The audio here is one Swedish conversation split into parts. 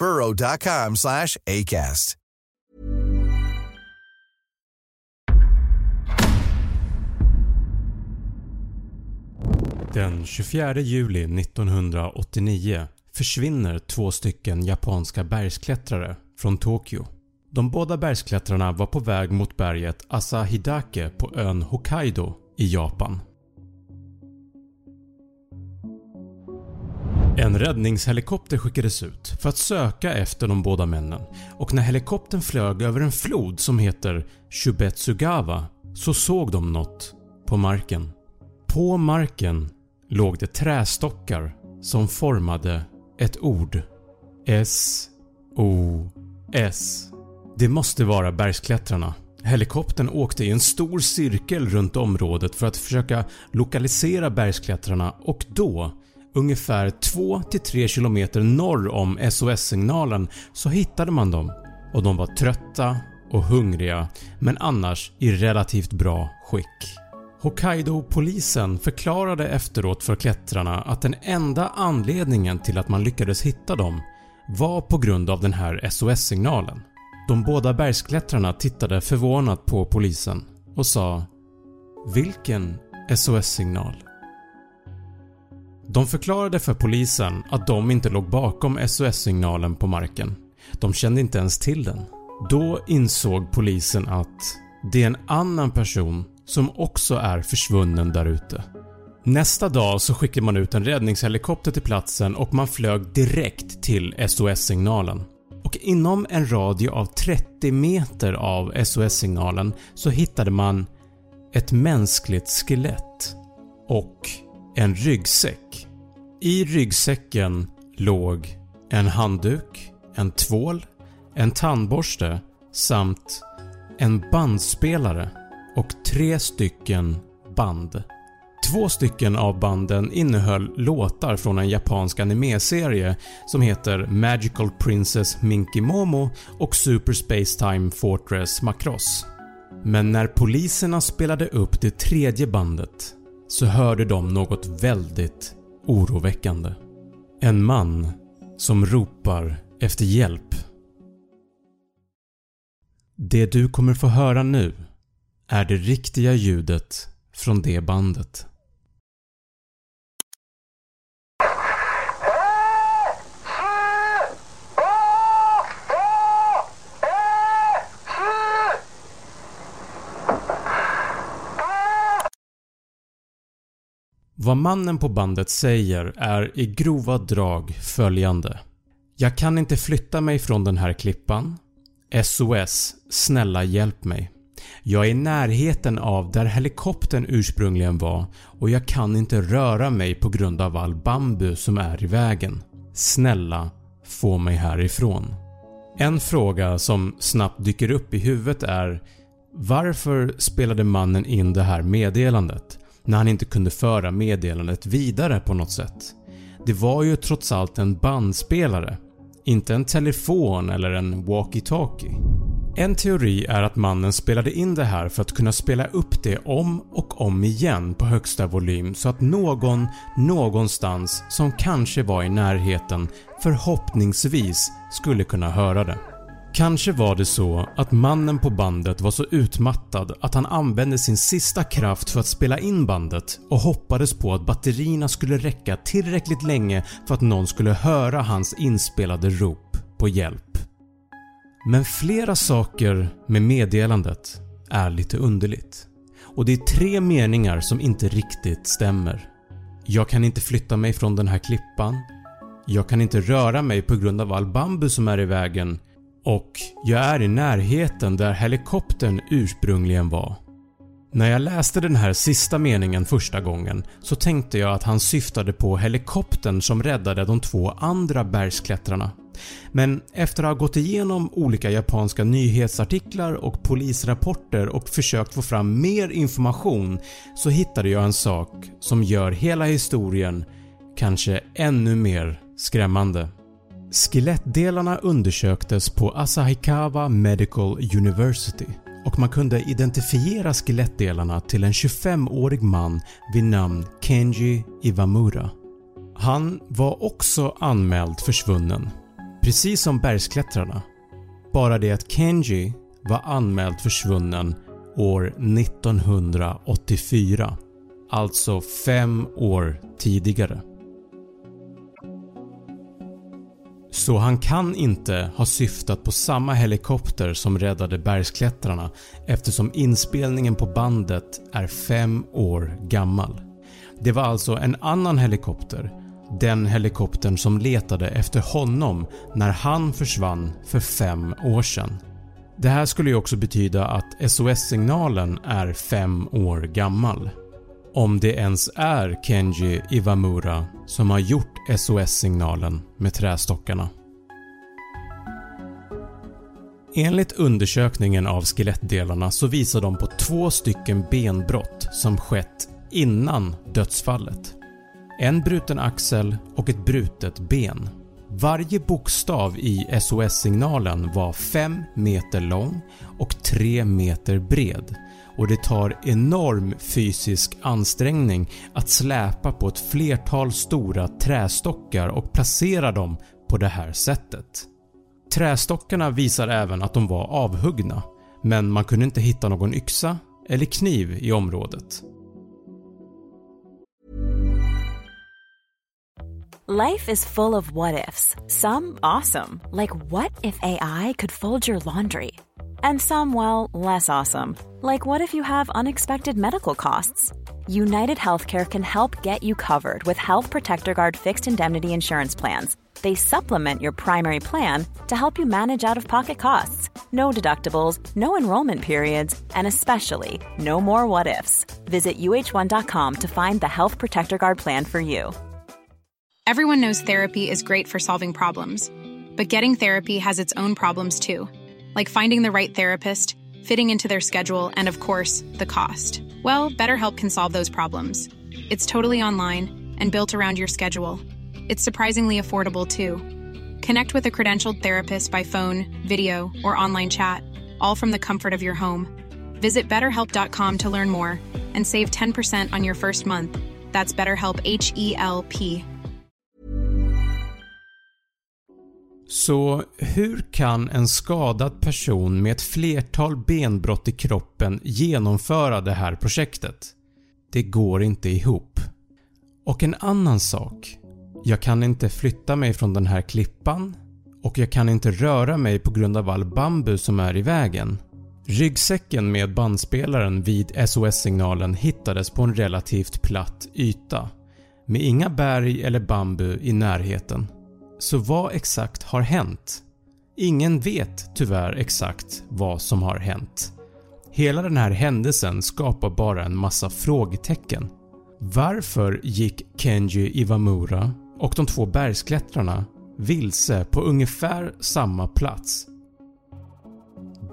burrow.com slash ACAST. Den 24 juli 1989 försvinner två stycken japanska bergsklättrare från Tokyo. De båda bergsklättrarna var på väg mot berget Asahidake på ön Hokkaido i Japan. En räddningshelikopter skickades ut för att söka efter de båda männen och när helikoptern flög över en flod som heter Shubetsugawa så såg de något på marken. På marken låg det trästockar som formade ett ord. S-O-S. Det måste vara bergsklättrarna. Helikoptern åkte i en stor cirkel runt området för att försöka lokalisera bergsklättrarna och då, ungefär 2-3 km norr om SOS-signalen så hittade man dem och de var trötta och hungriga men annars i relativt bra skick. Hokkaido-polisen förklarade efteråt för klättrarna att den enda anledningen till att man lyckades hitta dem var på grund av den här SOS-signalen. De båda bergsklättrarna tittade förvånat på polisen och sa “Vilken SOS-signal?” De förklarade för polisen att de inte låg bakom SOS-signalen på marken. De kände inte ens till den. Då insåg polisen att det är en annan person som också är försvunnen där ute. Nästa dag så skickade man ut en räddningshelikopter till platsen och man flög direkt till SOS-signalen. Och inom en radie av 30 meter av SOS-signalen så hittade man ett mänskligt skelett och en ryggsäck. I ryggsäcken låg en handduk, en tvål, en tandborste samt en bandspelare och tre stycken band. Två stycken av banden innehöll låtar från en japansk anime-serie som heter “Magical Princess Minky Momo” och “Super Space Time Fortress Macross”. Men när poliserna spelade upp det tredje bandet så hörde de något väldigt oroväckande. En man som ropar efter hjälp. Det du kommer få höra nu är det riktiga ljudet från det bandet. Vad mannen på bandet säger är i grova drag följande. “Jag kan inte flytta mig från den här klippan. SOS, snälla hjälp mig. Jag är i närheten av där helikoptern ursprungligen var och jag kan inte röra mig på grund av all bambu som är i vägen. Snälla, få mig härifrån.” En fråga som snabbt dyker upp i huvudet är varför spelade mannen in det här meddelandet när han inte kunde föra meddelandet vidare på något sätt? Det var ju trots allt en bandspelare, inte en telefon eller en walkie-talkie. En teori är att mannen spelade in det här för att kunna spela upp det om och om igen på högsta volym så att någon någonstans som kanske var i närheten förhoppningsvis skulle kunna höra det. Kanske var det så att mannen på bandet var så utmattad att han använde sin sista kraft för att spela in bandet och hoppades på att batterierna skulle räcka tillräckligt länge för att någon skulle höra hans inspelade rop på hjälp. Men flera saker med meddelandet är lite underligt och det är tre meningar som inte riktigt stämmer. “Jag kan inte flytta mig från den här klippan” “Jag kan inte röra mig på grund av all bambu som är i vägen” och “Jag är i närheten där helikoptern ursprungligen var”. När jag läste den här sista meningen första gången så tänkte jag att han syftade på helikoptern som räddade de två andra bergsklättrarna. Men efter att ha gått igenom olika japanska nyhetsartiklar och polisrapporter och försökt få fram mer information så hittade jag en sak som gör hela historien kanske ännu mer skrämmande. Skelettdelarna undersöktes på Asahikawa Medical University och man kunde identifiera skelettdelarna till en 25-årig man vid namn Kenji Iwamura. Han var också anmäld försvunnen Precis som bergsklättrarna. Bara det att Kenji var anmäld försvunnen år 1984. Alltså fem år tidigare. Så han kan inte ha syftat på samma helikopter som räddade bergsklättrarna eftersom inspelningen på bandet är fem år gammal. Det var alltså en annan helikopter den helikoptern som letade efter honom när han försvann för 5 år sedan. Det här skulle ju också betyda att SOS-signalen är 5 år gammal. Om det ens är Kenji Iwamura som har gjort SOS-signalen med trästockarna. Enligt undersökningen av skelettdelarna så visar de på två stycken benbrott som skett innan dödsfallet en bruten axel och ett brutet ben. Varje bokstav i SOS-signalen var 5 meter lång och 3 meter bred och det tar enorm fysisk ansträngning att släpa på ett flertal stora trästockar och placera dem på det här sättet. Trästockarna visar även att de var avhuggna men man kunde inte hitta någon yxa eller kniv i området. Life is full of what ifs. Some awesome, like what if AI could fold your laundry? And some, well, less awesome, like what if you have unexpected medical costs? United Healthcare can help get you covered with Health Protector Guard fixed indemnity insurance plans. They supplement your primary plan to help you manage out of pocket costs. No deductibles, no enrollment periods, and especially no more what ifs. Visit uh1.com to find the Health Protector Guard plan for you. Everyone knows therapy is great for solving problems, but getting therapy has its own problems too, like finding the right therapist, fitting into their schedule, and of course, the cost. Well, BetterHelp can solve those problems. It's totally online and built around your schedule. It's surprisingly affordable too. Connect with a credentialed therapist by phone, video, or online chat, all from the comfort of your home. Visit betterhelp.com to learn more and save 10% on your first month. That's BetterHelp H E L P. Så hur kan en skadad person med ett flertal benbrott i kroppen genomföra det här projektet? Det går inte ihop. Och en annan sak. Jag kan inte flytta mig från den här klippan och jag kan inte röra mig på grund av all bambu som är i vägen. Ryggsäcken med bandspelaren vid SOS-signalen hittades på en relativt platt yta med inga berg eller bambu i närheten. Så vad exakt har hänt? Ingen vet tyvärr exakt vad som har hänt. Hela den här händelsen skapar bara en massa frågetecken. Varför gick Kenji Iwamura och de två bergsklättrarna vilse på ungefär samma plats?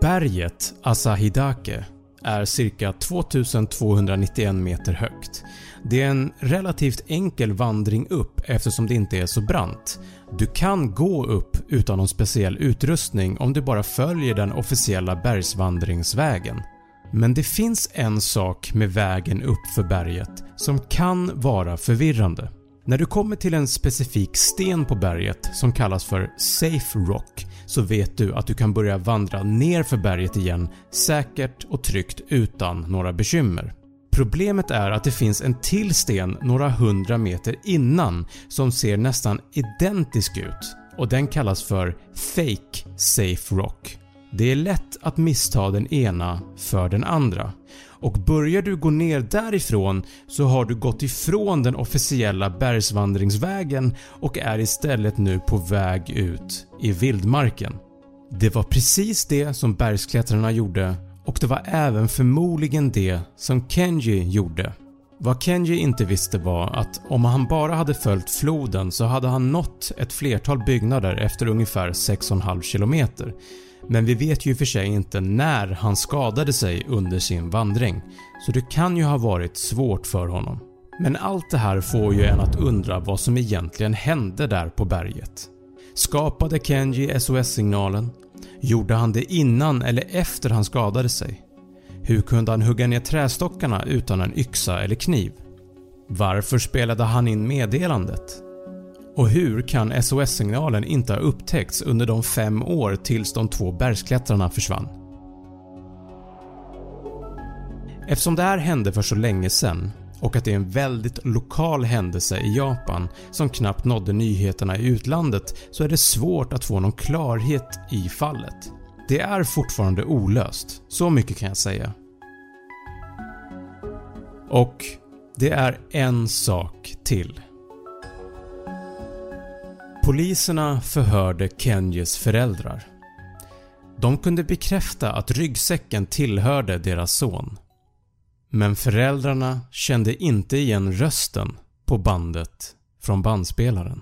Berget Asahidake är cirka 2291 meter högt. Det är en relativt enkel vandring upp eftersom det inte är så brant. Du kan gå upp utan någon speciell utrustning om du bara följer den officiella bergsvandringsvägen. Men det finns en sak med vägen upp för berget som kan vara förvirrande. När du kommer till en specifik sten på berget som kallas för “Safe Rock” så vet du att du kan börja vandra ner för berget igen säkert och tryggt utan några bekymmer. Problemet är att det finns en till sten några hundra meter innan som ser nästan identisk ut och den kallas för “Fake Safe Rock”. Det är lätt att missta den ena för den andra och börjar du gå ner därifrån så har du gått ifrån den officiella bergsvandringsvägen och är istället nu på väg ut i vildmarken. Det var precis det som bergsklättrarna gjorde och det var även förmodligen det som Kenji gjorde. Vad Kenji inte visste var att om han bara hade följt floden så hade han nått ett flertal byggnader efter ungefär 6,5 km men vi vet ju för sig inte när han skadade sig under sin vandring så det kan ju ha varit svårt för honom. Men allt det här får ju en att undra vad som egentligen hände där på berget. Skapade Kenji SOS-signalen? Gjorde han det innan eller efter han skadade sig? Hur kunde han hugga ner trästockarna utan en yxa eller kniv? Varför spelade han in meddelandet? Och hur kan SOS-signalen inte ha upptäckts under de fem år tills de två bergsklättrarna försvann? Eftersom det här hände för så länge sedan och att det är en väldigt lokal händelse i Japan som knappt nådde nyheterna i utlandet så är det svårt att få någon klarhet i fallet. Det är fortfarande olöst, så mycket kan jag säga. Och det är en sak till. Poliserna förhörde Kenjes föräldrar. De kunde bekräfta att ryggsäcken tillhörde deras son. Men föräldrarna kände inte igen rösten på bandet från bandspelaren.